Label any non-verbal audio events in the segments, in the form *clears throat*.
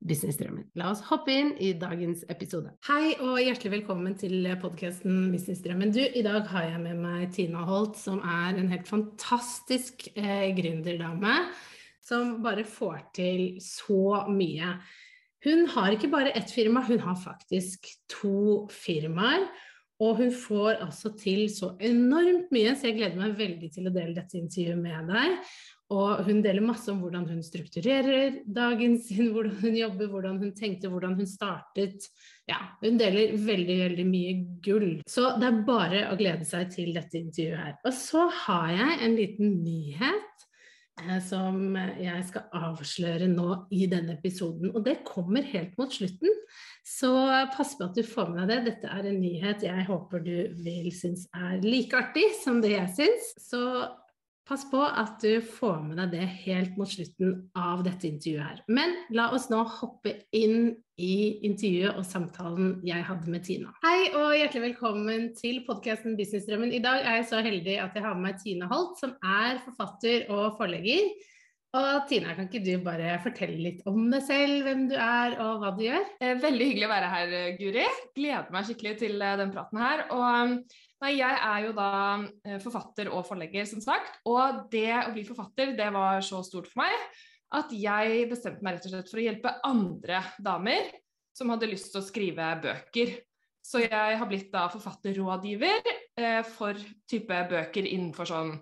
businessdrømmen. La oss hoppe inn i dagens episode. Hei og hjertelig velkommen til podkasten Businessdrømmen. Du, i dag har jeg med meg Tina Holt, som er en helt fantastisk eh, gründerdame. Som bare får til så mye. Hun har ikke bare ett firma, hun har faktisk to firmaer. Og hun får altså til så enormt mye, så jeg gleder meg veldig til å dele dette intervjuet med deg. Og hun deler masse om hvordan hun strukturerer dagen sin, *laughs* hvordan hun jobber, hvordan hun tenkte, hvordan hun startet. Ja, hun deler veldig, veldig mye gull. Så det er bare å glede seg til dette intervjuet her. Og så har jeg en liten nyhet eh, som jeg skal avsløre nå i denne episoden. Og det kommer helt mot slutten. Så pass på at du får med deg det. Dette er en nyhet jeg håper du vil synes er like artig som det jeg syns. Så pass på at du får med deg det helt mot slutten av dette intervjuet her. Men la oss nå hoppe inn i intervjuet og samtalen jeg hadde med Tina. Hei og hjertelig velkommen til podkasten Businessdrømmen. I dag er jeg så heldig at jeg har med meg Tina Holt, som er forfatter og forlegger. Og Tina, kan ikke du bare fortelle litt om deg selv, hvem du er og hva du gjør? Eh, veldig hyggelig å være her, Guri. Gleder meg skikkelig til eh, den praten her. Og nei, jeg er jo da eh, forfatter og forlegger, som sagt. Og det å bli forfatter, det var så stort for meg at jeg bestemte meg rett og slett for å hjelpe andre damer som hadde lyst til å skrive bøker. Så jeg har blitt da forfatterrådgiver eh, for type bøker innenfor sånn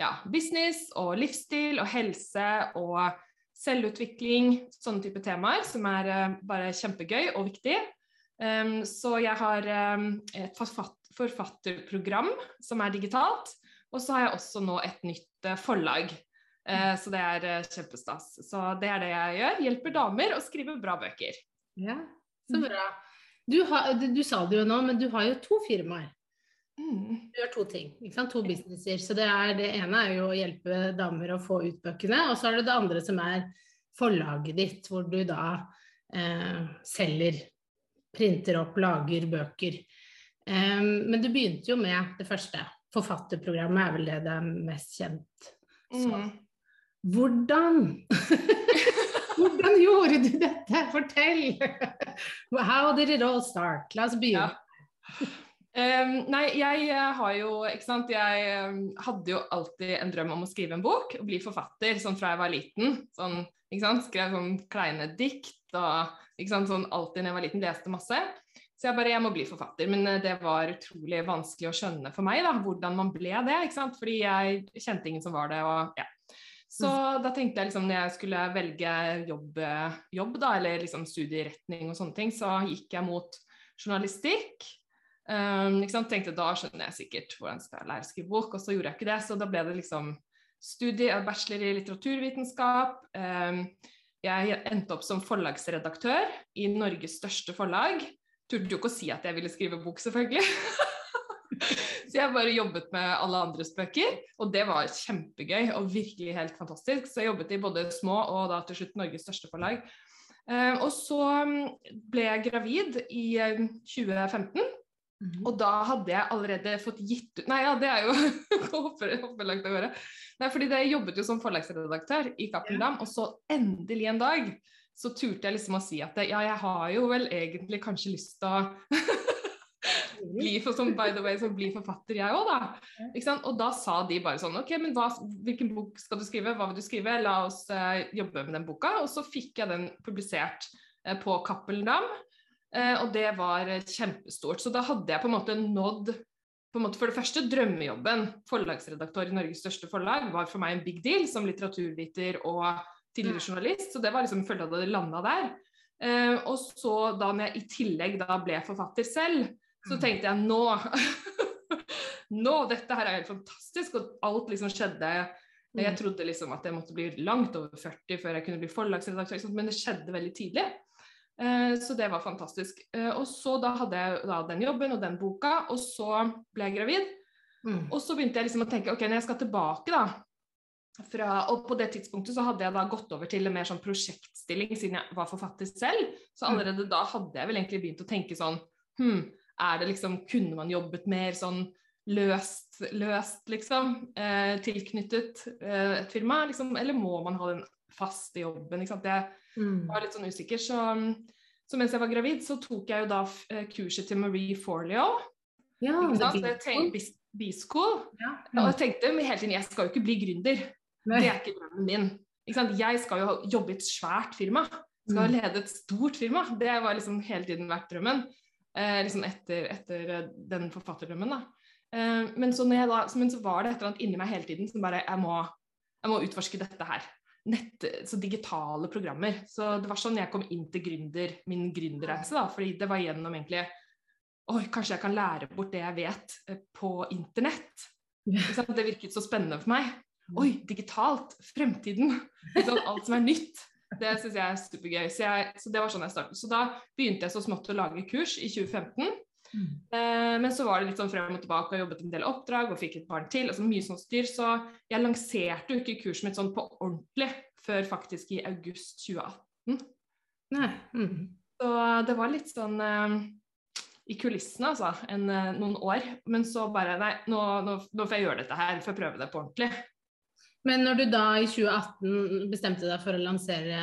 ja, business og livsstil og helse og selvutvikling, sånne type temaer som er uh, bare kjempegøy og viktig. Um, så jeg har um, et forfatterprogram som er digitalt, og så har jeg også nå et nytt uh, forlag. Uh, så det er kjempestas. Så det er det jeg gjør. Hjelper damer å skrive bra bøker. Ja, så bra. Du, har, du, du sa det jo nå, men du har jo to firmaer. Mm. Du gjør to ting. To businesser. Så det, er, det, ene er jo å hjelpe damer å få ut bøkene, og så er det det andre som er forlaget ditt, hvor du da eh, selger, printer opp, lager bøker. Um, men du begynte jo med det første. Forfatterprogrammet er vel det det er mest kjent mm. Hvordan *laughs* Hvordan gjorde du dette? Fortell! *laughs* How did it all start? La oss begynne. Ja. Um, nei, jeg eh, har jo Ikke sant. Jeg um, hadde jo alltid en drøm om å skrive en bok og bli forfatter sånn fra jeg var liten. Sånn, ikke sant. Skrev sånn kleine dikt og ikke sant? sånn alltid da jeg var liten, leste masse. Så jeg bare jeg må bli forfatter. Men uh, det var utrolig vanskelig å skjønne for meg da, hvordan man ble det. ikke sant? Fordi jeg kjente ingen som var det. og ja. Så mm. da tenkte jeg liksom når jeg skulle velge jobb, jobb da, eller liksom studieretning og sånne ting, så gikk jeg mot journalistikk. Um, Tenkte da skjønner jeg sikkert hvordan jeg skal lære å skrive bok, og så gjorde jeg ikke det. Så da ble det liksom studie, bachelor i litteraturvitenskap. Um, jeg endte opp som forlagsredaktør i Norges største forlag. Turte jo ikke å si at jeg ville skrive bok, selvfølgelig. *laughs* så jeg bare jobbet med alle andres bøker, og det var kjempegøy og virkelig helt fantastisk. Så jeg jobbet i både små og da til slutt Norges største forlag. Um, og så ble jeg gravid i 2015. Mm. Og da hadde jeg allerede fått gitt ut Nei, ja, det er jo *laughs* hopper, hopper langt av gårde. Nei, fordi jeg jobbet jo som forlagsredaktør i Cappelen Dam, og så endelig en dag så turte jeg liksom å si at ja, jeg har jo vel egentlig kanskje lyst til å *laughs* bli for, som, by the way, så bli forfatter, jeg òg, da. Ikke sant? Og da sa de bare sånn OK, men hva, hvilken bok skal du skrive? Hva vil du skrive? La oss uh, jobbe med den boka. Og så fikk jeg den publisert uh, på Cappelen Dam. Eh, og det var kjempestort. Så da hadde jeg på en måte nådd på en måte For det første, drømmejobben, forlagsredaktør i Norges største forlag, var for meg en big deal som litteraturviter og tidligere journalist. Så det var liksom, jeg følte at jeg hadde landa der. Eh, og så da når jeg i tillegg da ble forfatter selv, så tenkte jeg nå *laughs* Nå, dette her er helt fantastisk, og alt liksom skjedde jeg trodde liksom at jeg måtte bli langt over 40 før jeg kunne bli forlagsredaktør, men det skjedde veldig tidlig. Eh, så det var fantastisk. Eh, og så da hadde jeg da den jobben og den boka, og så ble jeg gravid. Mm. Og så begynte jeg liksom å tenke ok, når jeg skal tilbake, da fra, Og på det tidspunktet så hadde jeg da gått over til en mer sånn prosjektstilling siden jeg var forfatter selv. Så allerede da hadde jeg vel egentlig begynt å tenke sånn Hm, er det liksom Kunne man jobbet mer sånn løst, løst liksom, eh, tilknyttet eh, et firma, liksom, eller må man ha den faste jobben? Ikke sant? Jeg Mm. var litt sånn usikker. Så, så mens jeg var gravid, så tok jeg jo da eh, kurset til Marie Forleo. Ja, Ikke sant? Så tenkte, B-school. ja. Og jeg tenkte hele tiden jeg skal jo ikke bli gründer. Nei. Det er ikke drømmen min. Ikke sant? Jeg skal jo jobbe i et svært firma. Skal Mm. lede et stort firma. Det var liksom hele tiden vært drømmen. Eh, liksom etter, etter eh, den forfatterdrømmen, da. Eh, men, så da, men så var det et eller annet inni meg hele tiden som bare Jeg må, jeg må utforske dette her. Nett, så digitale programmer. Så det var sånn jeg kom inn til gründer, min gründerreise. da, fordi det var gjennom egentlig Oi, kanskje jeg kan lære bort det jeg vet eh, på internett. Det virket så spennende for meg. Oi, digitalt! Fremtiden! Alt som er nytt. Det syns jeg er supergøy. Så, jeg, så det var sånn jeg startet. Så da begynte jeg så smått å lage kurs i 2015. Mm. Eh, men så var det litt sånn frem og tilbake og jobbet en del oppdrag og fikk et barn til. altså Mye sånn styr. Så jeg lanserte jo ikke kurset mitt sånn på ordentlig før faktisk i august 2018. Nei. Mm. Så det var litt sånn eh, i kulissene, altså, en, eh, noen år. Men så bare Nei, nå, nå, nå får jeg gjøre dette her, får jeg prøve det på ordentlig. Men når du da i 2018 bestemte deg for å lansere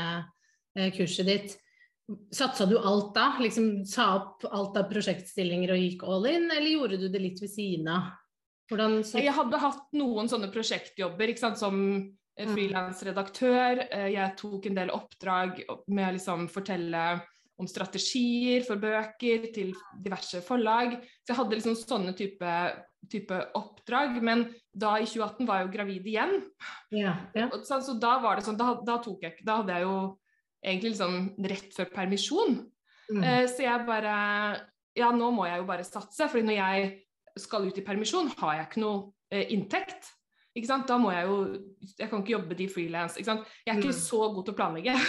eh, kurset ditt, satsa du alt da? Liksom sa opp alt av prosjektstillinger og gikk all in, eller gjorde du det litt ved siden av? Hvordan så... Jeg hadde hatt noen sånne prosjektjobber ikke sant, som eh, Mm. frilansredaktør. Eh, Jeg tok en del oppdrag med å liksom fortelle om strategier for bøker til diverse forlag. Så jeg hadde liksom sånne type, type oppdrag. Men da i 2018 var jeg jo gravid igjen. Ja, ja. Så, så da var det sånn, da, da tok jeg Da hadde jeg jo egentlig liksom rett før permisjon. Mm. Eh, så jeg bare Ja, nå må jeg jo bare satse, fordi når jeg skal ut i permisjon, har jeg ikke noe eh, inntekt. Ikke sant? Da må jeg jo Jeg kan ikke jobbe de frilans. Jeg er ikke Mm. så god til å planlegge. *laughs*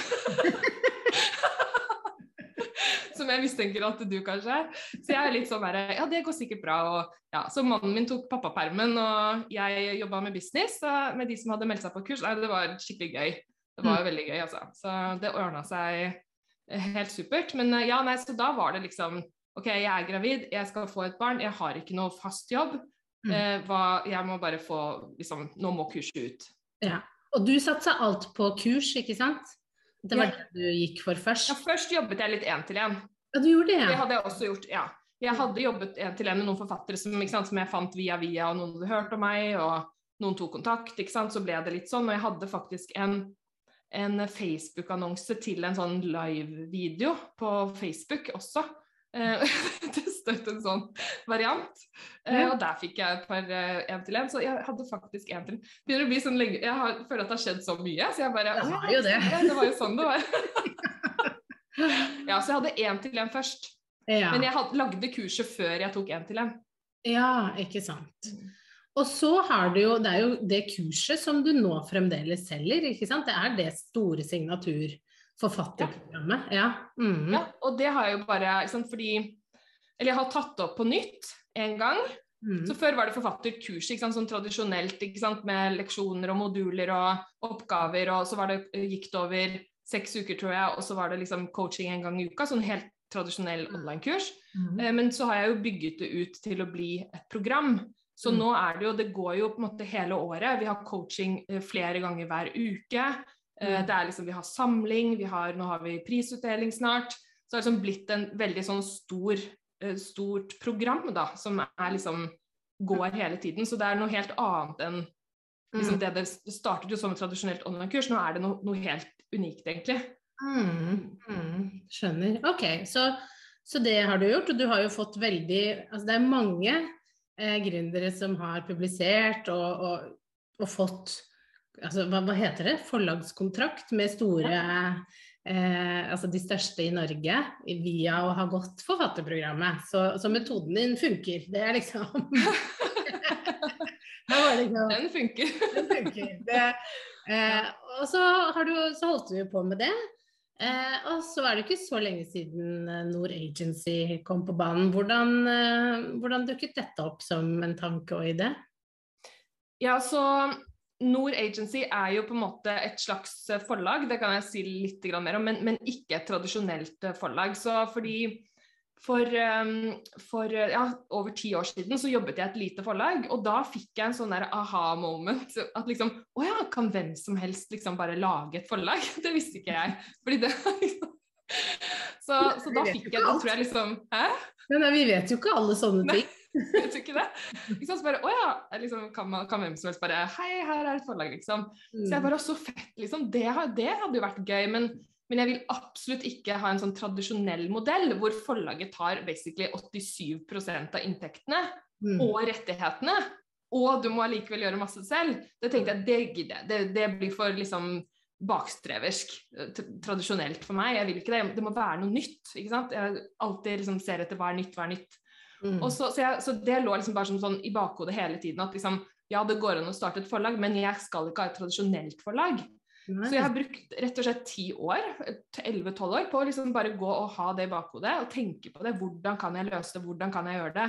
Som jeg mistenker at du kanskje er. Så jeg er litt sånn bare Ja, det går sikkert bra. Og, ja. Så mannen min tok pappapermen, og jeg jobba med business med de som hadde meldt seg på kurs. Nei, det var skikkelig gøy. Det var jo veldig gøy, altså. Så det ordna seg eh, helt supert. Men eh, ja, nei, så da var det liksom OK, jeg er gravid, jeg skal få et barn, jeg har ikke noe fast jobb. Mm. Eh, hva, jeg må bare få liksom Nå må kurset ut. Ja. Og du satsa alt på kurs, ikke sant? Det var Ja. det du gikk for først? Ja, først jobbet jeg litt én-til-én. Ja, du gjorde det, ja. Det hadde jeg også gjort, ja. Jeg hadde jobbet én-til-én med noen forfattere som, sant, som jeg fant via via, og noen hadde hørt om meg, og noen tok kontakt. ikke sant, Så ble det litt sånn. Og jeg hadde faktisk en, en Facebook-annonse til en sånn live-video på Facebook også. Eh, *laughs* testet en sånn variant. Eh, Ja. og der fikk jeg et par én til én. Så jeg hadde faktisk én til. Begynner å bli sånn lenge Jeg har, føler at det har skjedd så mye, så jeg bare Det var jo det. Ja, det var jo sånn det var. *laughs* ja, så jeg hadde én til én først. Ja. Men jeg hadde, lagde kurset før jeg tok én til én. ja, ikke sant. Og så har du jo, det er jo det kurset som du nå fremdeles selger, ikke sant? Det er det store signaturforfatterprogrammet. Ja. Mm. Ja, og det har jeg jo bare sant, fordi Eller jeg har tatt det opp på nytt en gang. Mm. Så Før var det forfatterkurs ikke sant, sånn tradisjonelt ikke sant, med leksjoner og moduler og oppgaver. Og så var det, gikk det over seks uker, tror jeg, og så var det liksom coaching en gang i uka. Sånn helt tradisjonell online-kurs. Mm. Eh, Men så har jeg jo bygget det ut til å bli et program. Så Mm. nå er det jo Det går jo på en måte hele året. Vi har coaching eh, flere ganger hver uke. Eh, Mm. Det er liksom, Vi har samling, vi har, nå har vi prisutdeling snart. Så det har liksom blitt en veldig sånn stor, eh, stort program da, som er liksom går hele tiden. Så det er noe helt annet enn liksom Mm. det det startet jo som et tradisjonelt online-kurs. Nå er det noe, noe helt unikt, egentlig. Mm, mm, skjønner. Ok, så, så det har du gjort, og du har jo fått veldig Altså det er mange eh, gründere som har publisert og, og, og fått altså, hva, hva, heter det, forlagskontrakt med store eh, altså de største i Norge via å ha gått forfatterprogrammet. Så, så metoden din funker. Det er liksom *laughs* liksom Den funker. Den funker. Det, eh, og så, du, så holdt du jo på med det. Eh, og så er det ikke så lenge siden eh, Nord Agency kom på banen. Hvordan, eh, hvordan dukket dette opp som en tanke og idé? Ja, så Nord Agency er jo på en måte et slags eh, forlag, det kan jeg si litt mer om, men, men ikke et tradisjonelt eh, forlag. Så fordi for, um, for ja, over ti år siden så jobbet jeg i et lite forlag, og da fikk jeg en sånn der aha-moment. At liksom Å ja, kan hvem som helst liksom bare lage et forlag? *laughs* Det visste ikke jeg. Fordi det liksom *laughs* så, så da fikk jeg Da tror jeg liksom Hæ? Men vi vet jo ikke alle sånne ting. *laughs* vet du ikke det? Liksom. Så bare, å ja, liksom, kan, man, kan, hvem som helst bare Hei, her er et forlag, liksom. Så jeg mm. bare Så fett, liksom. Det, det hadde jo vært gøy. Men men jeg vil absolutt ikke ha en sånn tradisjonell modell hvor forlaget tar basically 87% av inntektene mm. og rettighetene, og du må allikevel gjøre masse selv. Det tenkte jeg, det gidder jeg. Det, det blir for liksom bakstreversk, eh, tradisjonelt for meg. Jeg vil ikke det. Det må være noe nytt. ikke sant? Jeg alltid liksom ser etter hva er nytt, hva er nytt. Mm. Så, så, jeg, så, det lå liksom bare som sånn i bakhodet hele tiden at liksom, ja, det går an å starte et forlag, men jeg skal ikke ha et tradisjonelt forlag. Så jeg har brukt rett og slett ti år, 11-12 år, på å liksom bare gå og ha det i bakhodet og tenke på det. Hvordan kan jeg løse det, hvordan kan jeg gjøre det?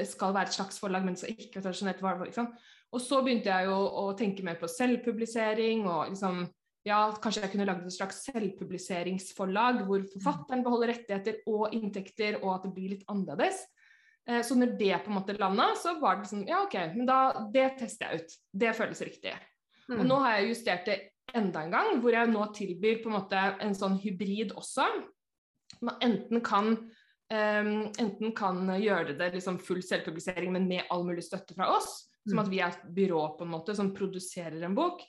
Det skal være et slags forlag, men så ikke tradisjonelt. Liksom. Og så begynte jeg jo å tenke mer på selvpublisering og liksom ja, kanskje jeg kunne lagd et slags selvpubliseringsforlag hvor forfatteren beholder rettigheter og inntekter, og at det blir litt annerledes. Eh, så når det på en måte landa, så var det liksom Ja, OK, men da Det tester jeg ut. Det føles riktig. Mm. Og nå har jeg justert det enda en gang, hvor jeg nå tilbyr på en måte en sånn hybrid også. Man enten kan, um, enten kan gjøre det liksom full selvpublisering, men med all mulig støtte fra oss, som at vi er et byrå på en måte som produserer en bok.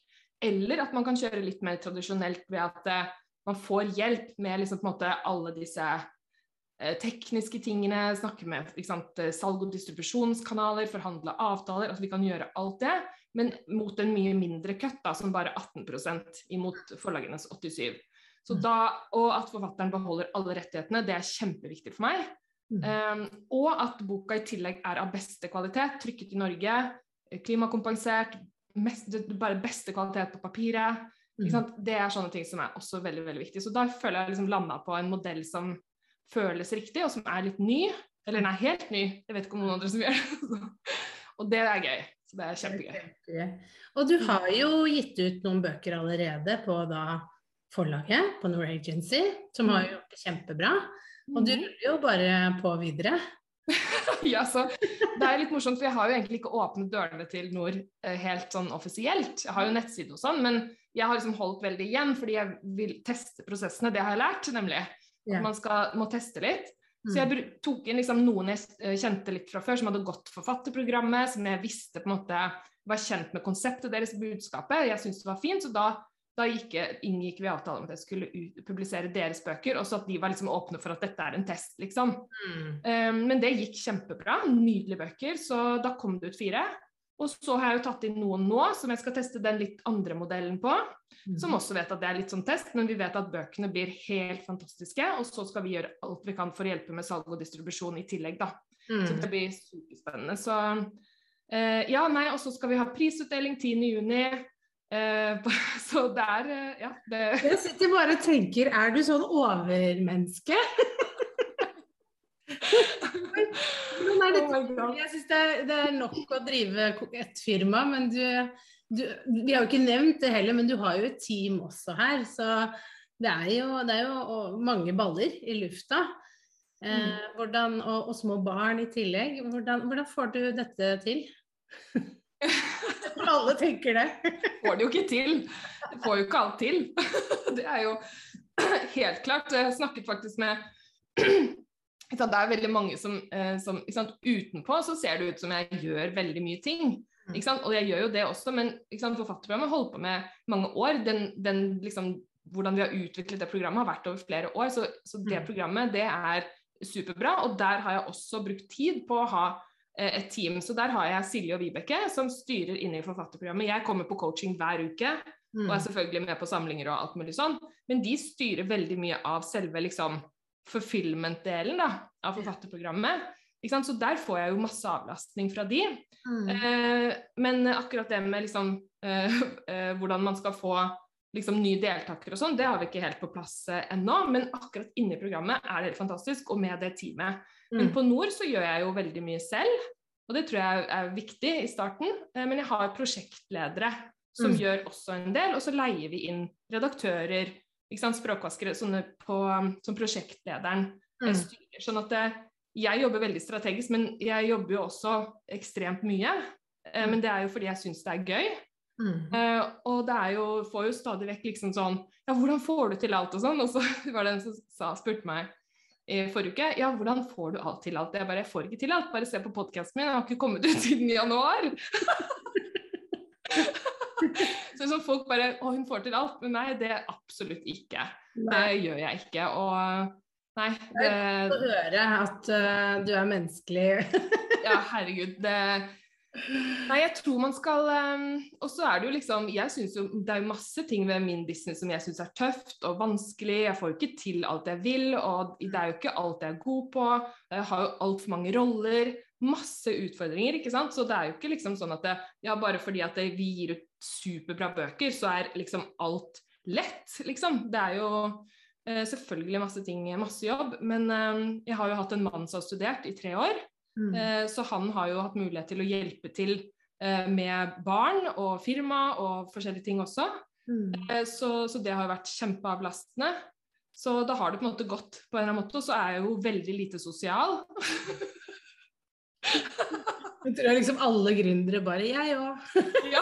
Eller at man kan kjøre litt mer tradisjonelt ved at uh, man får hjelp med liksom på en måte alle disse uh, tekniske tingene, snakke med sant, salg- og distribusjonskanaler, forhandle avtaler, at vi kan gjøre alt det men mot en mye mindre da, som bare 18% imot forlagenes 87 så mm. da, Og at forfatteren beholder alle rettighetene, det er kjempeviktig for meg. Um, og at boka i tillegg er av beste kvalitet, trykket i Norge, klimakompensert, mest, bare beste kvalitet på papiret. Mm. Det er sånne ting som er også veldig veldig viktig. Så da føler jeg liksom landa på en modell som føles riktig, og som er litt ny. Eller den er helt ny, jeg vet ikke om noen andre som gjør det. *laughs* og det er gøy. Så det er kjempegøy. Og du har jo gitt ut noen bøker allerede på da forlaget, på Nord Agency, som har mm. gjort det kjempebra. Og du mm. ruller jo bare på videre. *laughs* ja, så Det er litt morsomt, for jeg har jo egentlig ikke åpnet dørene til Nord eh, helt sånn offisielt. Jeg har jo nettside og sånn, men jeg har liksom holdt veldig igjen fordi jeg vil teste prosessene. Det har jeg lært, nemlig. At man skal, må teste litt. Så jeg mm. tok inn liksom noen jeg eh, kjente litt fra før, som hadde gått forfatterprogrammet, som jeg visste på en måte var kjent med konseptet deres budskapet. Jeg syntes det var fint, så da, da gikk, inngikk vi avtale om at jeg skulle ut, publisere deres bøker, og så at de var liksom åpne for at dette er en test, liksom. Mm. Um, men det gikk kjempebra. Nydelige bøker. Så da kom det ut fire. Og så har jeg jo tatt inn noen nå som jeg skal teste den litt andre modellen på. Mm. Som også vet at det er litt sånn test, men vi vet at bøkene blir helt fantastiske. Og så skal vi gjøre alt vi kan for å hjelpe med salg og distribusjon i tillegg, da. Mm. Så det blir superspennende. Så eh, ja, nei, og så skal vi ha prisutdeling 10.6. Eh, *laughs* så det er eh, Ja. Det Jeg sitter bare og tenker, er du sånn overmenneske? *laughs* er det, oh jeg syns det, det, er nok å drive et firma, men du, du, Vi har jo ikke nevnt det heller, men du har jo et team også her. Så det er jo, det er jo mange baller i lufta. Eh, mm. hvordan, og, og, små barn i tillegg. Hvordan, hvordan får du dette til? *laughs* Alle tenker det. får det jo ikke til. Får jo ikke alt til. *laughs* Det er jo *clears throat* helt klart. Jeg snakket faktisk med *clears throat* det er veldig mange som, eh, som Utenpå så ser det ut som jeg gjør veldig mye ting. Mm. Og jeg gjør jo det også, men forfatterprogrammet har holdt på med mange år. Den, den, liksom, hvordan vi har utviklet det programmet har vært over flere år. Så, så det mm. programmet det er superbra. Og der har jeg også brukt tid på å ha eh, et team. Så der har jeg Silje og Vibeke som styrer inne i forfatterprogrammet. Jeg kommer på coaching hver uke Mm. og er selvfølgelig med på samlinger og alt mulig sånn. Men de styrer veldig mye av selve liksom fulfillment-delen da, av forfatterprogrammet. Ikke sant? Så der får jeg jo masse avlastning fra de. Mm. Eh, men akkurat det med liksom eh, *laughs* eh, hvordan man skal få liksom nye deltakere og sånn, det har vi ikke helt på plass eh, ennå. Men akkurat inni programmet er det helt fantastisk, og med det teamet. Men Mm. på Nord så gjør jeg jo veldig mye selv, og det tror jeg er viktig i starten. Eh, Men jeg har prosjektledere som Mm. gjør også en del, og så leier vi inn redaktører, språkvaskere, på, som prosjektlederen eh, Mm. styrer. Sånn at det, jeg jobber veldig strategisk, men jeg jobber jo også ekstremt mye. Eh, Men det er jo fordi jeg syns det er gøy. Mm. Uh, og det er jo, får jo stadig vekk liksom sånn Ja, hvordan får du til alt og sånn? Og så *laughs* var det en som sa, spurte meg i forrige uke ja, hvordan får du alt til alt? Jeg bare jeg får ikke til alt, bare se på podkasten min, jeg har ikke kommet ut siden januar. *laughs* *laughs* så liksom folk bare Å, hun får til alt. Men nei, det er absolutt ikke. Det gjør jeg ikke. Og nei, det Å høre at uh, du er menneskelig. *laughs* Ja, herregud. Det Nei, jeg tror man skal um, Og så er det jo liksom Jeg syns jo det er jo masse ting ved min business som jeg syns er tøft og vanskelig. Jeg får jo ikke til alt jeg vil, og det er jo ikke alt jeg er god på. Jeg har jo altfor mange roller. Masse utfordringer, ikke sant. Så det er jo ikke liksom sånn at det, ja, bare fordi at det, vi gir ut superbra bøker, så er liksom alt lett, liksom. Det er jo eh, selvfølgelig masse ting, masse jobb. Men eh, jeg har jo hatt en mann som har studert i tre år. Mm. Eh, Så han har jo hatt mulighet til å hjelpe til eh, med barn og firma og forskjellige ting også. Mm. Eh, Så, så det har jo vært kjempeavlastende. Så da har det på en måte gått på en eller annen måte, og så er jeg jo veldig lite sosial. *laughs* Jeg tror liksom alle gründere bare Jeg òg. ja,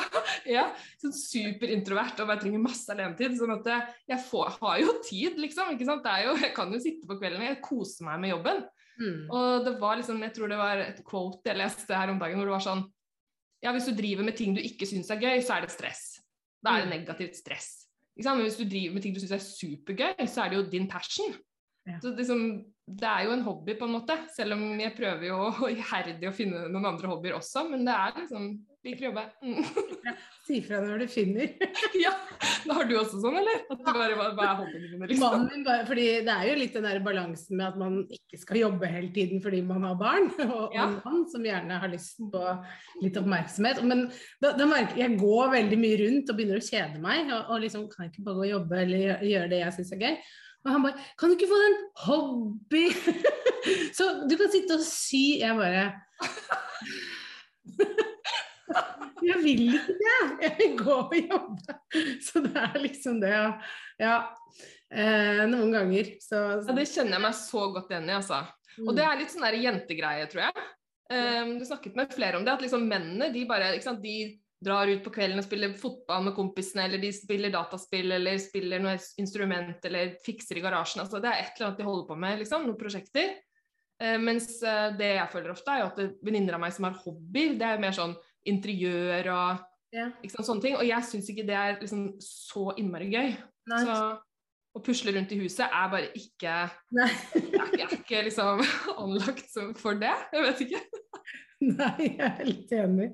ja, sånn superintrovert og bare trenger masse alenetid. Sånn at jeg får, har jo tid, liksom. ikke sant? Det jo, jeg kan jo sitte på kvelden og jeg koser meg med jobben. Mm. Og det var liksom, jeg tror det var et quote jeg leste her om dagen hvor det var sånn Ja, hvis du driver med ting du ikke syns er gøy, så er det stress. Da er det Mm. negativt stress. Men hvis du driver med ting du syns er supergøy, så er det jo din passion. Så liksom, det er jo en hobby, på en måte. Selv om jeg prøver jo *laughs* iherdig å finne noen andre hobbyer også, men det er liksom Liker å jobbe. Mm. Si fra når du finner. *laughs* ja. Da har du også sånn, eller? At du bare, hva, er hobbyene dine, liksom? Bare, fordi Det er jo litt den der balansen med at man ikke skal jobbe hele tiden fordi man har barn, *laughs* og, Ja. og mann som gjerne har lyst på litt oppmerksomhet. Men da, da merker jeg går veldig mye rundt og begynner å kjede meg. Og, og liksom kan jeg ikke bare gå og jobbe eller gjøre det jeg syns er gøy. Og han bare Kan du ikke få den en hobby? *laughs* Så du kan sitte og sy. Jeg bare *laughs* Jeg vil ikke det. Jeg vil gå og jobbe. Så det er liksom det, ja. ja. Eh, noen ganger så, Ja, det kjenner jeg meg så godt igjen i, altså. Og det er litt sånn der jentegreie, tror jeg. Um, du snakket med flere om det, at liksom mennene de bare ikke sant, de drar ut på kvelden og spiller fotball med kompisene, eller de spiller dataspill, eller spiller noe instrument, eller fikser i garasjen. Altså, det er et eller annet de holder på med, liksom, noen prosjekter. Eh, mens eh, det jeg føler ofte, er jo at venninner av meg som har hobbyer, det er mer sånn interiør og yeah. sant, sånne ting. Og jeg syns ikke det er liksom så innmari gøy. Nice. Så å pusle rundt i huset er bare ikke Jeg *laughs* jeg er ikke liksom anlagt for det. Jeg vet ikke. *laughs* Nei, jeg er helt enig.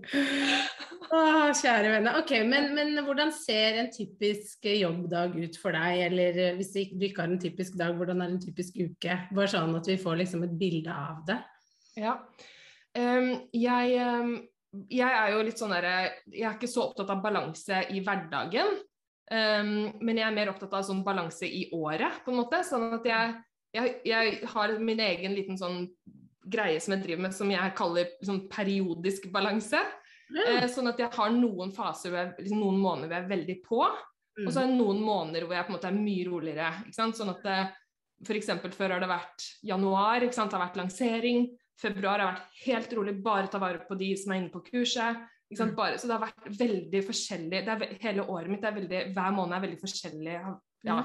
Å, kjære venner. Ok, men, men hvordan ser en typisk jobbdag ut for deg? Eller eh, hvis du ikke har en typisk dag, hvordan er en typisk uke? Bare sånn at vi får liksom et bilde av det. Ja. Um, jeg, um, jeg er jo litt sånn derre Jeg er ikke så opptatt av balanse i hverdagen. Um, men jeg er mer opptatt av sånn balanse i året, på en måte. Sånn at jeg, jeg, jeg har min egen liten sånn greie som jeg driver med, som jeg kaller sånn periodisk balanse. Eh, sånn at jeg har noen faser, hvor jeg, liksom, noen måneder hvor jeg er veldig på. Og så er det noen måneder hvor jeg på en måte er mye roligere. Ikke sant? Sånn at for eksempel før har det vært januar, ikke sant? det har vært lansering. Februar har vært helt rolig, bare ta vare på de som er inne på kurset. Sant? Bare, så det har vært veldig forskjellig. Det er, hele året mitt er veldig, hver måned er veldig forskjellig. Ja,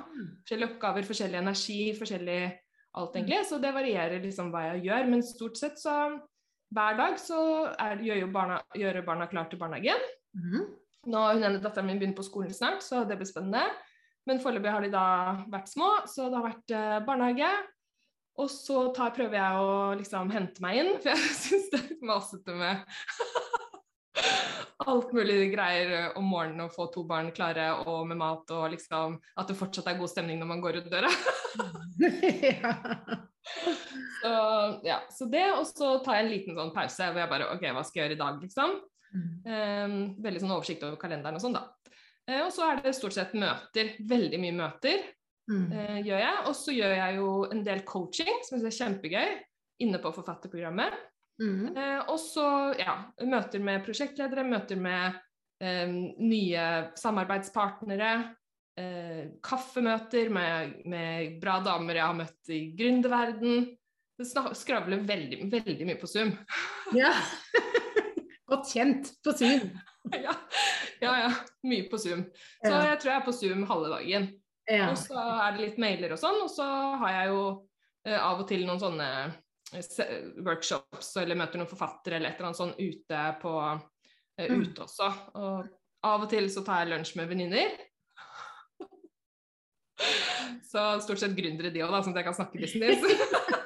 forskjellige oppgaver, forskjellig energi, forskjellig alt egentlig. Så det varierer liksom hva jeg gjør. Men stort sett så hver dag så er, gjør jo barna, gjør barna klar til barnehagen. Mm. Nå hun ene datteren min begynt på skolen snart, så det blir spennende. Men foreløpig har de da vært små, så det har vært eh, barnehage. Og så tar, prøver jeg å liksom hente meg inn, for jeg *laughs* syns det er masete med *laughs* alt mulig greier om morgenen å få to barn klare og med mat og liksom at det fortsatt er god stemning når man går ut døra. *laughs* ja. Så, ja, så det, og så tar jeg en liten sånn pause hvor jeg bare OK, hva skal jeg gjøre i dag, liksom? Um, veldig sånn oversikt over kalenderen og sånn, da. Uh, og så er det stort sett møter. Veldig mye møter uh, gjør jeg. Og så gjør jeg jo en del coaching, som jeg syns er kjempegøy, inne på forfatterprogrammet. Mm. Uh, og så ja, møter med prosjektledere, møter med um, nye samarbeidspartnere. kaffemøter med, med, bra damer jeg har møtt i gründerverden. Det skravler veldig, veldig mye på Zoom. *laughs* Ja. *laughs* Godt kjent på Zoom. *laughs* ja. ja, ja. Mye på Zoom. Så jeg tror jeg er på Zoom halve dagen. Ja. Og så er det litt mailer og sånn, og så har jeg jo uh, av og til noen sånne uh, workshops eller møter noen forfattere eller et eller annet sånn ute på uh, mm. ute også. Og av og til så tar jeg lunsj med venninner. så stort sett gründere de òg, da, sånn at jeg kan snakke business.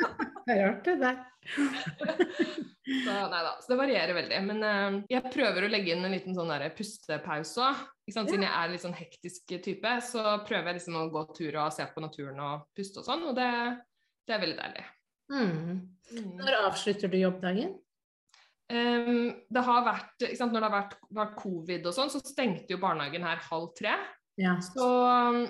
Det er rart, det der. *laughs* Så, nei da, så det varierer veldig. Men uh, jeg prøver å legge inn en liten sånn pustepause òg. Siden jeg er litt sånn hektisk type, så prøver jeg liksom å gå tur og se på naturen og puste og sånn. Og det, det er veldig deilig. Mm. Mm. Når avslutter du jobbdagen? Um, det har vært, sant, Når det har vært, vært, covid og sånn, så stengte jo barnehagen her halv tre. Ja. Så,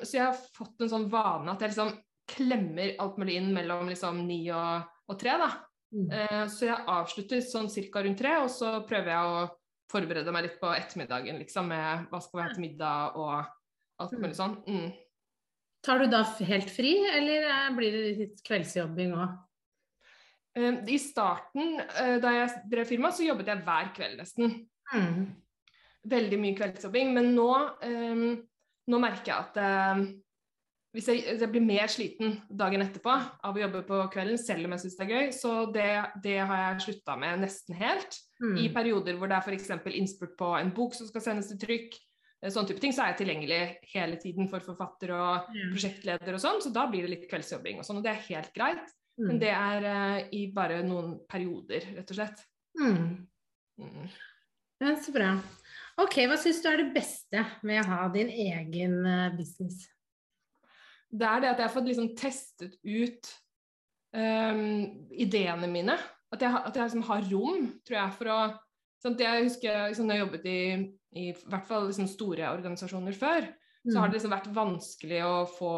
så, jeg har fått en sånn vane at jeg liksom klemmer alt mulig inn mellom liksom ni og, og tre. da. Mm. Eh, så jeg avslutter sånn cirka rundt tre, og så prøver jeg å forberede meg litt på ettermiddagen, liksom, med hva skal vi ha til middag og alt mm. mulig sånn. Mm. Tar du da helt fri, eller eh, blir det litt kveldsjobbing òg? Eh, I starten, da jeg drev firma, så jobbet jeg hver kveld nesten. Mm. Veldig mye kveldsjobbing. Men nå, nå merker jeg at hvis jeg, jeg, blir mer sliten dagen etterpå av å jobbe på kvelden, selv om jeg syns det er gøy, så det, det har jeg slutta med nesten helt. Mm. I perioder hvor det er f.eks. innspurt på en bok som skal sendes til trykk, eh, sånn type ting, så er jeg tilgjengelig hele tiden for forfatter og mm. prosjektleder og sånn, så da blir det litt kveldsjobbing og sånn, og det er helt greit. Mm. Men det er uh, i bare noen perioder, rett og slett. Mm. mm. Ja, så bra. Ok, hva syns du er det beste med å ha din egen uh, business? Det er det at jeg har fått liksom testet ut um, ideene mine. At jeg, at jeg liksom har rom, tror jeg, for å sånn Jeg husker liksom, når jeg jobbet i, i hvert fall liksom, store organisasjoner før, mm. så har det liksom vært vanskelig å få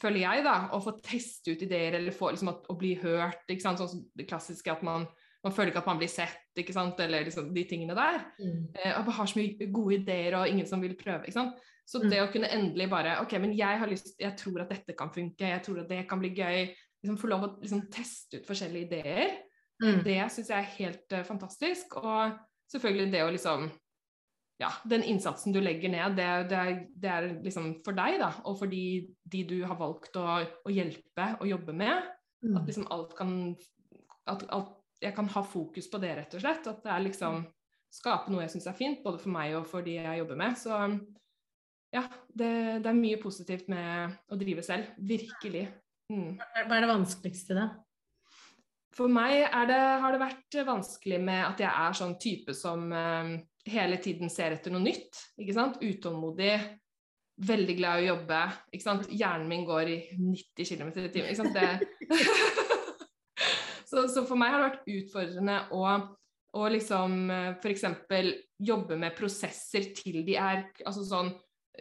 føler jeg, da, å få teste ut ideer eller få liksom, at, å bli hørt. ikke sant, sånn det klassiske at man, man føler ikke at man blir sett, ikke sant, eller liksom, de tingene der. Mm. Eh, man har så mye gode ideer og ingen som vil prøve. ikke sant, så mm. det å kunne endelig bare OK, men jeg har lyst Jeg tror at dette kan funke, jeg tror at det kan bli gøy. Liksom Få lov å liksom, teste ut forskjellige ideer. Mm. Det syns jeg er helt uh, fantastisk. Og selvfølgelig det å liksom Ja, den innsatsen du legger ned, det, det, er, det er, liksom for deg, da. Og for de, de du har valgt å, å, hjelpe og jobbe med. Mm. At liksom alt kan at, at jeg kan ha fokus på det, rett og slett. At det er liksom Skape noe jeg syns er fint, både for meg og for de jeg jobber med. Så ja, det, det, er mye positivt med å drive selv. Virkelig. Mm. Hva er det vanskeligste, da? For meg det, har det vært vanskelig med at jeg er sånn type som uh, hele tiden ser etter noe nytt. ikke sant? Utålmodig, veldig glad i å jobbe. ikke sant? Hjernen min går i 90 km i timen. ikke sant? Det... *laughs* så, så, for meg har det vært utfordrende å, å liksom eh, f.eks. jobbe med prosesser til de er altså sånn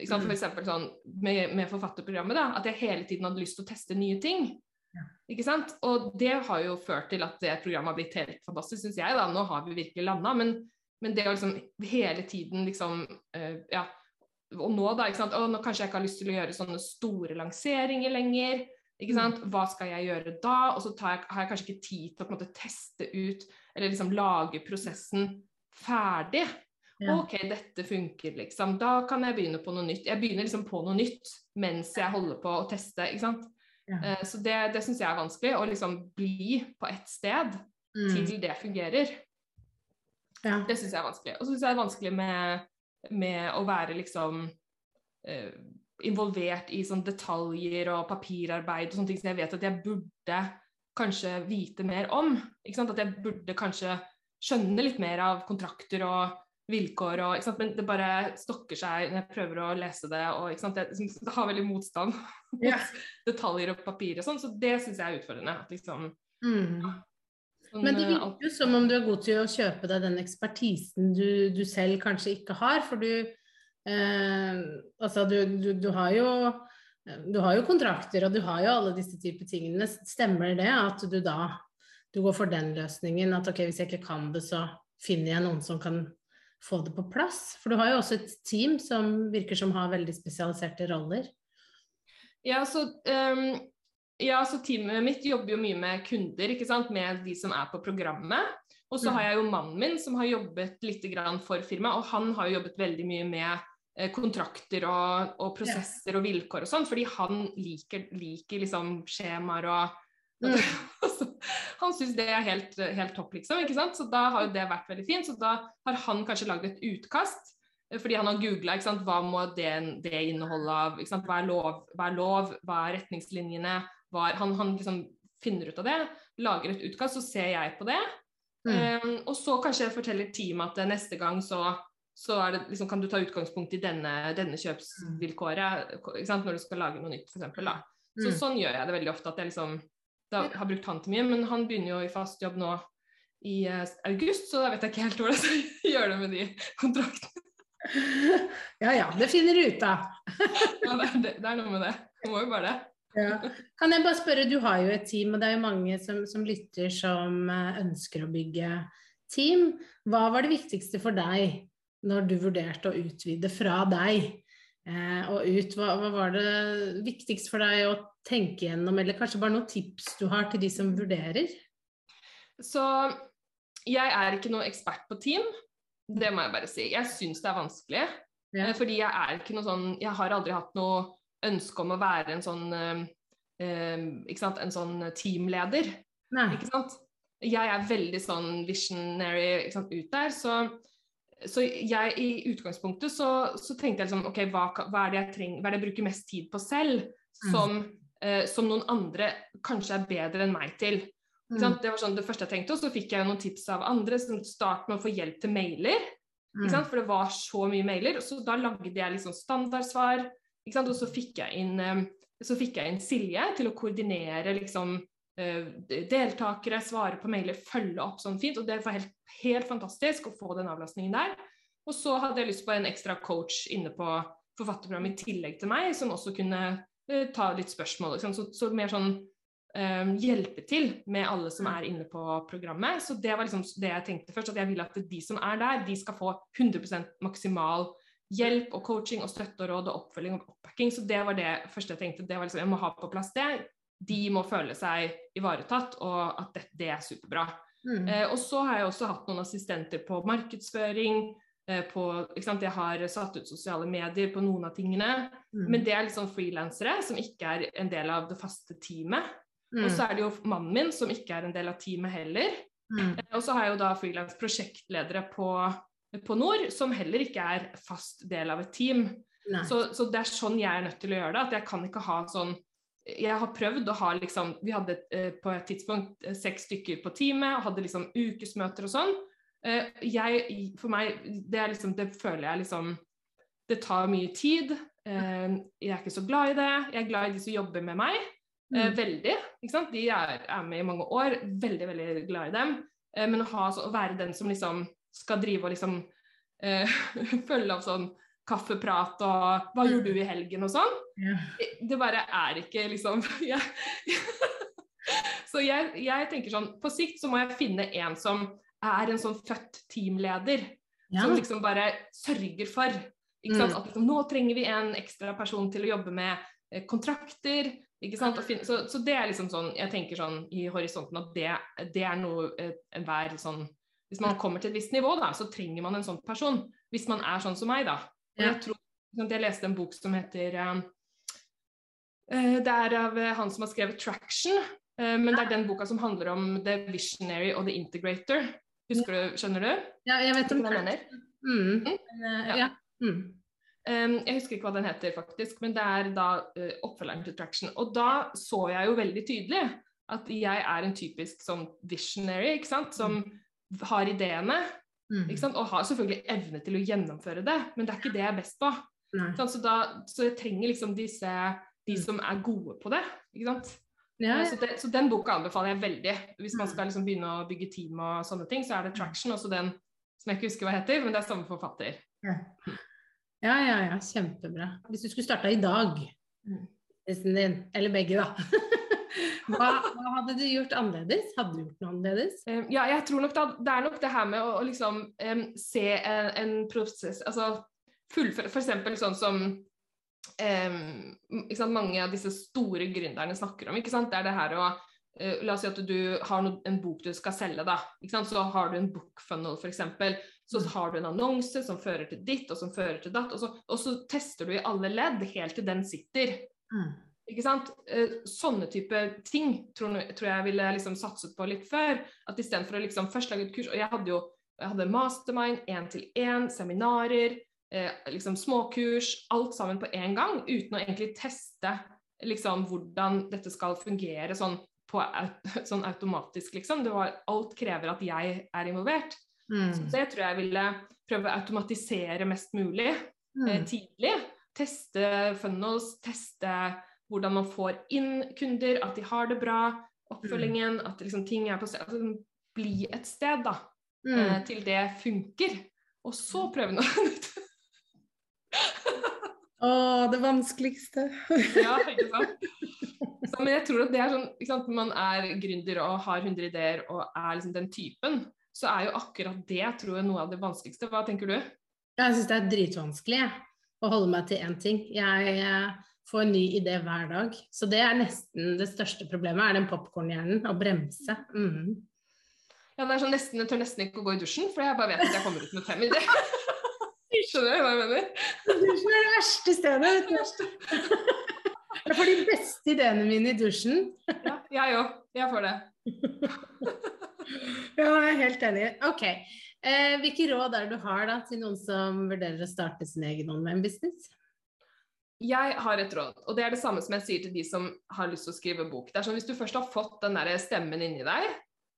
for mm. eksempel sånn med, med forfatterprogrammet, da, at jeg hele tiden hadde lyst til å teste nye ting. Ja. Ikke sant? Og det har jo ført til at det programmet har blitt helt fantastisk, syns jeg. da, Nå har vi virkelig landa. Men, men, det å liksom hele tiden liksom uh, Ja. Og nå, da. ikke sant? Og nå kanskje jeg ikke har lyst til å gjøre sånne store lanseringer lenger. ikke mm. sant? Hva skal jeg gjøre da? Og så jeg, har jeg kanskje ikke tid til å på en måte teste ut eller liksom lage prosessen ferdig. Ja. OK, dette funker, liksom. Da kan jeg begynne på noe nytt. Jeg begynner liksom på noe nytt mens jeg holder på å teste, ikke sant. Ja. Uh, så det, det syns jeg er vanskelig. Å liksom bli på ett sted mm. til det fungerer. Ja. Det syns jeg er vanskelig. Og så syns jeg det er vanskelig med, med, å være liksom uh, involvert i sånn detaljer og papirarbeid og sånne ting som jeg vet at jeg burde kanskje vite mer om. At jeg burde kanskje skjønne litt mer av kontrakter og vilkår og? Men det bare stokker seg når jeg prøver å lese det, og? Jeg, jeg har veldig motstand mot yeah. detaljer og papir og sånn, så det syns jeg er utfordrende. At liksom mm. sånn, Men det virker jo som om du er god til å kjøpe deg den ekspertisen du, du selv kanskje ikke har, for du eh, Altså, du, du, du har jo du har jo kontrakter, og du har jo alle disse typer tingene. Stemmer det at du da du går for den løsningen at ok, hvis jeg ikke kan det, så finner jeg noen som kan få det på plass? For du har jo også et team som virker som har veldig spesialiserte roller. Ja, så, um, ja, så teamet mitt jobber jo mye med kunder, ikke sant? med de som er på programmet. Og så mm. har jeg jo mannen min som har jobbet litt for firmaet, og han har jo jobbet veldig mye med Eh, kontrakter og, og prosesser og vilkår og sånn, fordi han liker, liker liksom skjemaer og mm. *laughs* Han syns det er helt, helt, topp, liksom. ikke sant? Så da har jo det vært veldig fint. Så da har han kanskje lagd et utkast, eh, fordi han har googla hva må det, det inneholde av hva er, lov, hva er lov, hva er retningslinjene hva er, han, han, liksom finner ut av det, lager et utkast, så ser jeg på det. Mm. Um, og så kanskje jeg forteller teamet at neste gang så så det, liksom, kan du ta utgangspunkt i denne, denne kjøpsvilkåret når du skal lage noe nytt, f.eks. Så mm. sånn gjør jeg det veldig ofte. at jeg liksom da, har brukt han til mye. Men han begynner jo i fast jobb nå i uh, august, så da vet jeg ikke helt hvordan jeg skal *laughs* gjøre det med de kontraktene. *laughs* Ja ja, det finner du ut av. *laughs* ja, det, det, det, er noe med det. Du må jo bare det. Ja. Kan jeg bare spørre, Du har jo et team, og det er jo mange som, som lytter som eh, ønsker å bygge team. Hva var det viktigste for deg når du vurderte å utvide fra deg eh, og ut? Hva, hva, var det viktigst for deg å tenke gjennom, eller kanskje bare noen tips du har til de som vurderer? Så jeg er ikke noe ekspert på team, det må jeg bare si. Jeg syns det er vanskelig. Ja. Eh, fordi jeg er ikke noe sånn Jeg har aldri hatt noe ønske om å være en sånn eh, eh en sånn teamleder. Nei. Ikke sant? Jeg er veldig sånn visionary ut der. Så så jeg i utgangspunktet så, så tenkte jeg liksom OK, hva, hva, er det jeg trenger, hva er det jeg bruker mest tid på selv, mm. som, eh, som noen andre kanskje er bedre enn meg til. Mm. Det var sånn det første jeg tenkte, og så fikk jeg noen tips av andre. som Start med å få hjelp til mailer, mm. for det var så mye mailer. Så da lagde jeg liksom standardsvar, og så fikk jeg inn eh, så fikk jeg inn Silje til å koordinere liksom, deltakere, svare på mailer, følge opp sånn fint. Og det var helt, helt fantastisk å få den avlastningen der. Og så hadde jeg lyst på en ekstra coach inne på forfatterprogrammet i tillegg til meg, som også kunne uh, ta litt spørsmål. Liksom. Så, så, mer sånn um, hjelpe til med alle som er inne på programmet. Så det var liksom det jeg tenkte først, at jeg ville at de som er der, de skal få 100% maksimal hjelp og coaching og støtte og råd og oppfølging og oppbacking. Så det var det første jeg tenkte. det var liksom, Jeg må ha på plass det de må føle seg ivaretatt, og at det, det er superbra. Mm. Eh, og så har jeg også hatt noen assistenter på markedsføring. Eh, på, jeg har satt ut sosiale medier på noen av tingene. Mm. Men det er liksom frilansere som ikke er en del av det faste teamet. Mm. Og så er det jo mannen min som ikke er en del av teamet heller. Mm. Eh, og så har jeg jo da frilans prosjektledere på, på Nord som heller ikke er fast del av et team. Så, så, det er sånn jeg er nødt til å gjøre det. At jeg kan ikke ha sånn jeg har prøvd å ha liksom Vi hadde eh, på et tidspunkt eh, seks stykker på teamet og hadde liksom ukesmøter og sånn. Eh, jeg, for meg, det er liksom Det føler jeg liksom Det tar mye tid. Eh, jeg er ikke så glad i det. Jeg er glad i de som jobber med meg. Eh, mm. Veldig. ikke sant? De er, er, med i mange år. Veldig, veldig glad i dem. Eh, men å, ha, å være den som liksom skal drive og liksom *laughs* følge opp sånn kaffeprat og 'hva gjorde du i helgen?' og sånn. Ja. Det bare er ikke liksom *laughs* jeg, Så jeg, jeg, tenker sånn På sikt så må jeg finne en som er en sånn født teamleder. Ja. Som liksom bare sørger for ikke? Mm. at liksom, nå trenger vi en ekstra person til å jobbe med eh, kontrakter. Finne, så, så, det er liksom sånn Jeg tenker sånn i horisonten at det, det er noe eh, enhver sånn Hvis man kommer til et visst nivå, da, så trenger man en sånn person. Hvis man er sånn som meg, da. Og jeg tror jeg leste en bok som heter uh, Det er av eh, han som har skrevet 'Traction', uh, men det er den boka som handler om The Visionary og The Integrator. Husker du, Skjønner du? Ja, jeg vet om det. Mm. Mm. Uh, ja. Mm. Um, jeg husker ikke hva den heter, faktisk, men det er da uh, oppfølgeren til Traction. Og da så jeg jo veldig tydelig at jeg er en typisk sånn visionary, ikke sant, som har ideene. Mm. Ikke sant? Og har selvfølgelig evne til å gjennomføre det, men det er ikke det jeg er best på. Så, da, så jeg trenger liksom disse de Mm. som er gode på det. ikke sant? Ja, Eh, Så, det, så den boka anbefaler jeg veldig. Hvis man Mm. skal liksom begynne å bygge team og sånne ting, så er det Traction, også den som jeg ikke husker hva heter, men det er samme forfatter. ja, ja, ja, kjempebra. Hvis du skulle starta i dag, Mm. din, eller begge, da, *laughs* hva, hva hadde du gjort annerledes? Hadde du gjort noe annerledes? Um, Ja, jeg tror nok da, det er nok det her med å, å liksom um, se en, en prosess Altså fullføre eksempel sånn som um, sant, mange av disse store gründerne snakker om. Det er det her å La oss si at du har no, en bok du skal selge, da. Så har du en book funnel, f.eks. Så Mm. har du en annonse som fører til ditt, og som fører til datt. Og så, og så tester du i alle ledd helt til den sitter. Mm. Ikke sant? Eh, Sånne type ting tror, tror jeg ville liksom satset på litt før. At istedenfor å liksom først lage et kurs Og jeg hadde jo jeg hadde mastermind, én-til-én, seminarer, eh, liksom småkurs, alt sammen på én gang, uten å egentlig teste liksom hvordan dette skal fungere sånn, på, *laughs* sånn automatisk, liksom. Det var, alt krever at jeg er involvert. Så Mm. det tror jeg ville prøve å automatisere mest mulig eh, Mm. tidlig. Teste funnels, teste hvordan man får inn kunder, at de har det bra, oppfølgingen, at liksom ting er på sted. Altså, bli et sted, da, eh, Mm. til det funker. Og så prøve noe *laughs* nytt. Å, det vanskeligste. *laughs* ja, ikke sant? Så, men jeg tror at det er sånn ikke sant? Når man er gründer og har 100 ideer og er liksom den typen, så er jo akkurat det tror jeg, noe av det vanskeligste. Hva tenker du? Jeg syns det er dritvanskelig jeg, å holde meg til én ting. Jeg eh, får en ny idé hver dag. Så det er nesten det største problemet, er den popkornhjernen. Å bremse. Mm. Ja, det er sånn nesten, Jeg tør nesten ikke å gå i dusjen, for jeg bare vet at jeg kommer ut med fem ideer. *laughs* Skjønner du hva jeg mener? Dusjen er det verste stedet. vet du. Jeg får de beste ideene mine i dusjen. Ja, jeg òg. Jeg får det. *laughs* Ja, jeg er helt enig. Ok. Eh, hvilke råd er det du har da, til noen som vurderer å starte sin egen online-business? Jeg har et råd, og det er det samme som jeg sier til de som har lyst til å skrive bok. Det er sånn Hvis du først har fått den der stemmen inni deg,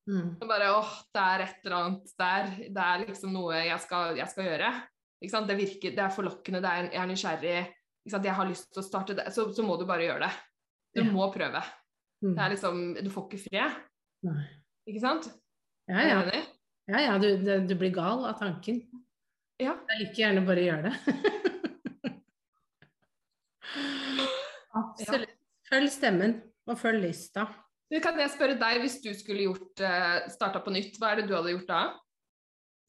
Mm. og bare åh, det er et eller annet der, det er liksom noe jeg skal, jeg skal gjøre. Ikke sant? Det virker, det er forlokkende, det er, jeg er nysgjerrig, ikke sant? jeg har lyst til å starte det, så, så må du bare gjøre det. Du Ja. må prøve. Mm. Det er liksom, Du får ikke fred, Nei. ikke sant? Ja, Er ja. du ja, ja du, du, du blir gal av tanken. Ja. Jeg liker gjerne bare å gjøre det. *laughs* Absolutt. Følg stemmen, og følg lista. Du, Kan jeg spørre deg, hvis du skulle gjort eh, starta på nytt, hva er det du hadde gjort da?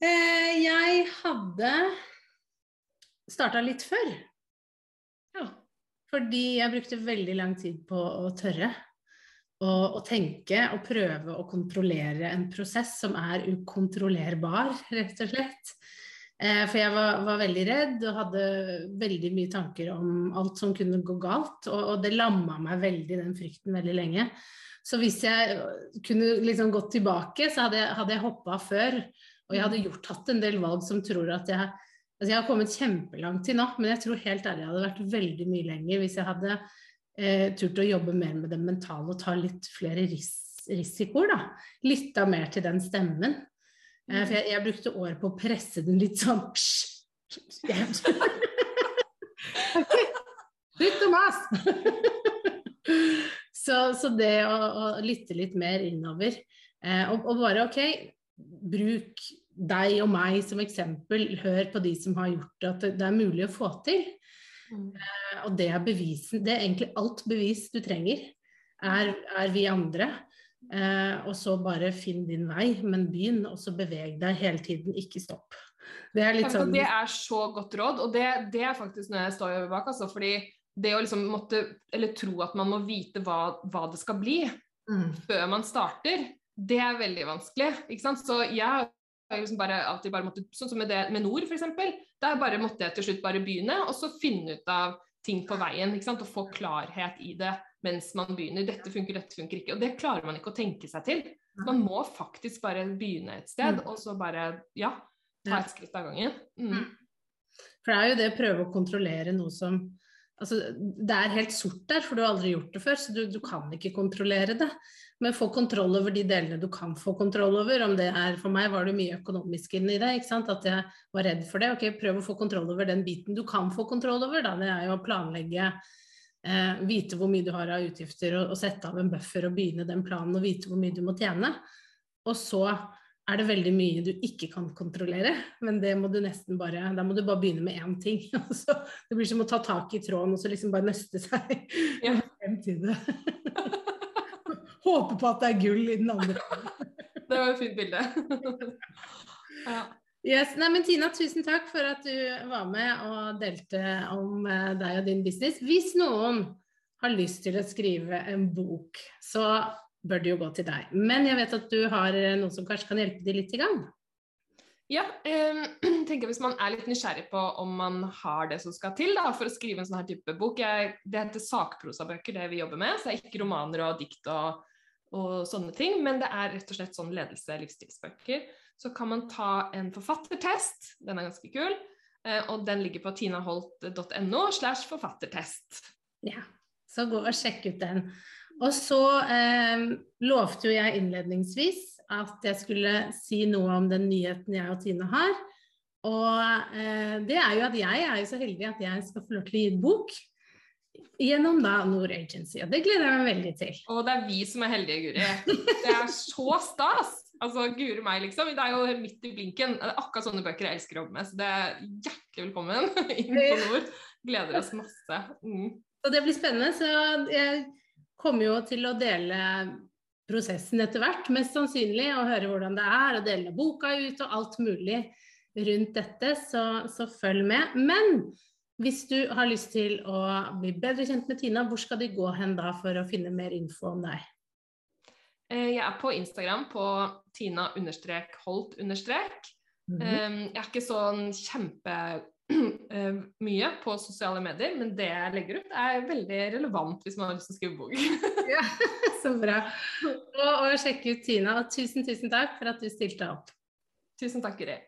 Eh, jeg hadde starta litt før. Ja. Fordi jeg brukte veldig lang tid på å tørre. Og, og tenke og prøve å kontrollere en prosess som er ukontrollerbar, rett og slett. Eh, for jeg var, var veldig redd og hadde veldig mye tanker om alt som kunne gå galt. Og, og det lamma meg veldig, den frykten, veldig lenge. Så hvis jeg kunne liksom gått tilbake, så hadde jeg, hadde jeg hoppa før. Og jeg hadde gjort hatt en del valg som tror at jeg Altså jeg har kommet kjempelangt til nå, men jeg tror helt ærlig jeg hadde vært veldig mye lenger hvis jeg hadde eh, turt å jobbe mer med det mentale og ta litt flere ris risikoer, da. Lytta mer til den stemmen. Eh, for jeg, jeg brukte år på å presse den litt sånn Slutt å mase! så, så det å, å, lytte litt mer innover, eh, og, og bare OK, bruk deg og meg som eksempel, hør på de som har gjort det, at det, er mulig å få til. Eh, og det er bevisen, det er egentlig alt bevis du trenger, er, er vi andre. Eh, og så bare finn din vei, men begynn, og så beveg deg hele tiden, ikke stopp. Det er sånn Det er så godt råd, og det, det er faktisk noe jeg står bak. Altså, fordi det å liksom måtte, eller tro at man må vite hva, hva det skal bli mm, før man starter, det er veldig vanskelig. ikke sant? Så jeg har liksom bare alltid bare måttet, Sånn som med, det, med Nord, f.eks. Der bare måtte jeg til slutt bare begynne, og så finne ut av ting på veien. ikke sant? Og få klarhet i det mens man begynner. Dette funker, dette funker ikke. Og det klarer man ikke å tenke seg til. Man må faktisk bare begynne et sted, Mm. og så bare ja, ta et skritt av gangen. Mm. For det er jo det å prøve å kontrollere noe som Altså, det er helt sort der, for du har aldri gjort det før, så du, du, kan ikke kontrollere det. Men få kontroll over de delene du kan få kontroll over. Om det er, For meg var det mye økonomisk inni det. ikke sant? At jeg var redd for det. Ok, prøv å få kontroll over den biten du kan få kontroll over. da, Det er jo å planlegge, eh, vite hvor mye du har av utgifter, og, og sette av en buffer og begynne den planen og vite hvor mye du må tjene. Og så er det veldig mye du ikke kan kontrollere, men det må du nesten bare Da må du bare begynne med én ting. *laughs* Altså, det blir som å ta tak i tråden og så liksom bare nøste seg *laughs* ja. frem til det. *laughs* Håpe på at det er gull i den andre. det var et fint bilde. ja. Yes. Nei, men Tina, tusen takk for at du var med og delte om eh, deg og din business. Hvis noen har lyst til å skrive en bok, så bør det jo gå til deg. Men jeg vet at du har noen noe som kanskje kan hjelpe de litt i gang? Ja, eh, *clears throat* tenker hvis man er litt nysgjerrig på om man har det som skal til da, for å skrive en sånn her type bok. Jeg, det heter sakprosabøker, det vi jobber med. Så det er ikke romaner og dikt og, og sånne ting, men det er rett og slett sånn ledelse- livsstilsbøker. Så kan man ta en forfattertest, den er ganske kul, eh, og den ligger på tinaholt.no slash forfattertest. Ja, så gå og sjekk ut den. Og så eh, lovte jo jeg innledningsvis at jeg skulle si noe om den nyheten jeg og Tine har. Og eh, det er jo at jeg er jo så heldig at jeg skal få lov til å gi ut bok. Gjennom da Nord Agency, og det gleder jeg meg veldig til. Og det er vi som er heldige, Guri. Det er så stas! Altså, Guri meg, liksom. Det er jo midt i blinken. Det er akkurat sånne bøker jeg elsker å jobbe med. Så det er hjertelig velkommen *laughs* inn på Nord. Gleder oss masse. Mm. Så det blir spennende. Så jeg kommer jo til å dele prosessen etter hvert, mest sannsynlig, og høre hvordan det er, og dele boka ut og alt mulig rundt dette, så, så, følg med. Men hvis du har lyst til å bli bedre kjent med Tina, hvor skal de gå hen da for å finne mer info om deg? Eh, jeg er på Instagram på tina-holt-. Mm -hmm. Jeg er ikke sånn kjempe *clears throat* Eh, på sosiale medier, men det jeg legger ut, er veldig relevant hvis man har lyst til å skrive bok. *laughs* ja, så bra. Og, og sjekk ut Tina. Og tusen, tusen takk for at du stilte opp. Tusen takk, Guri.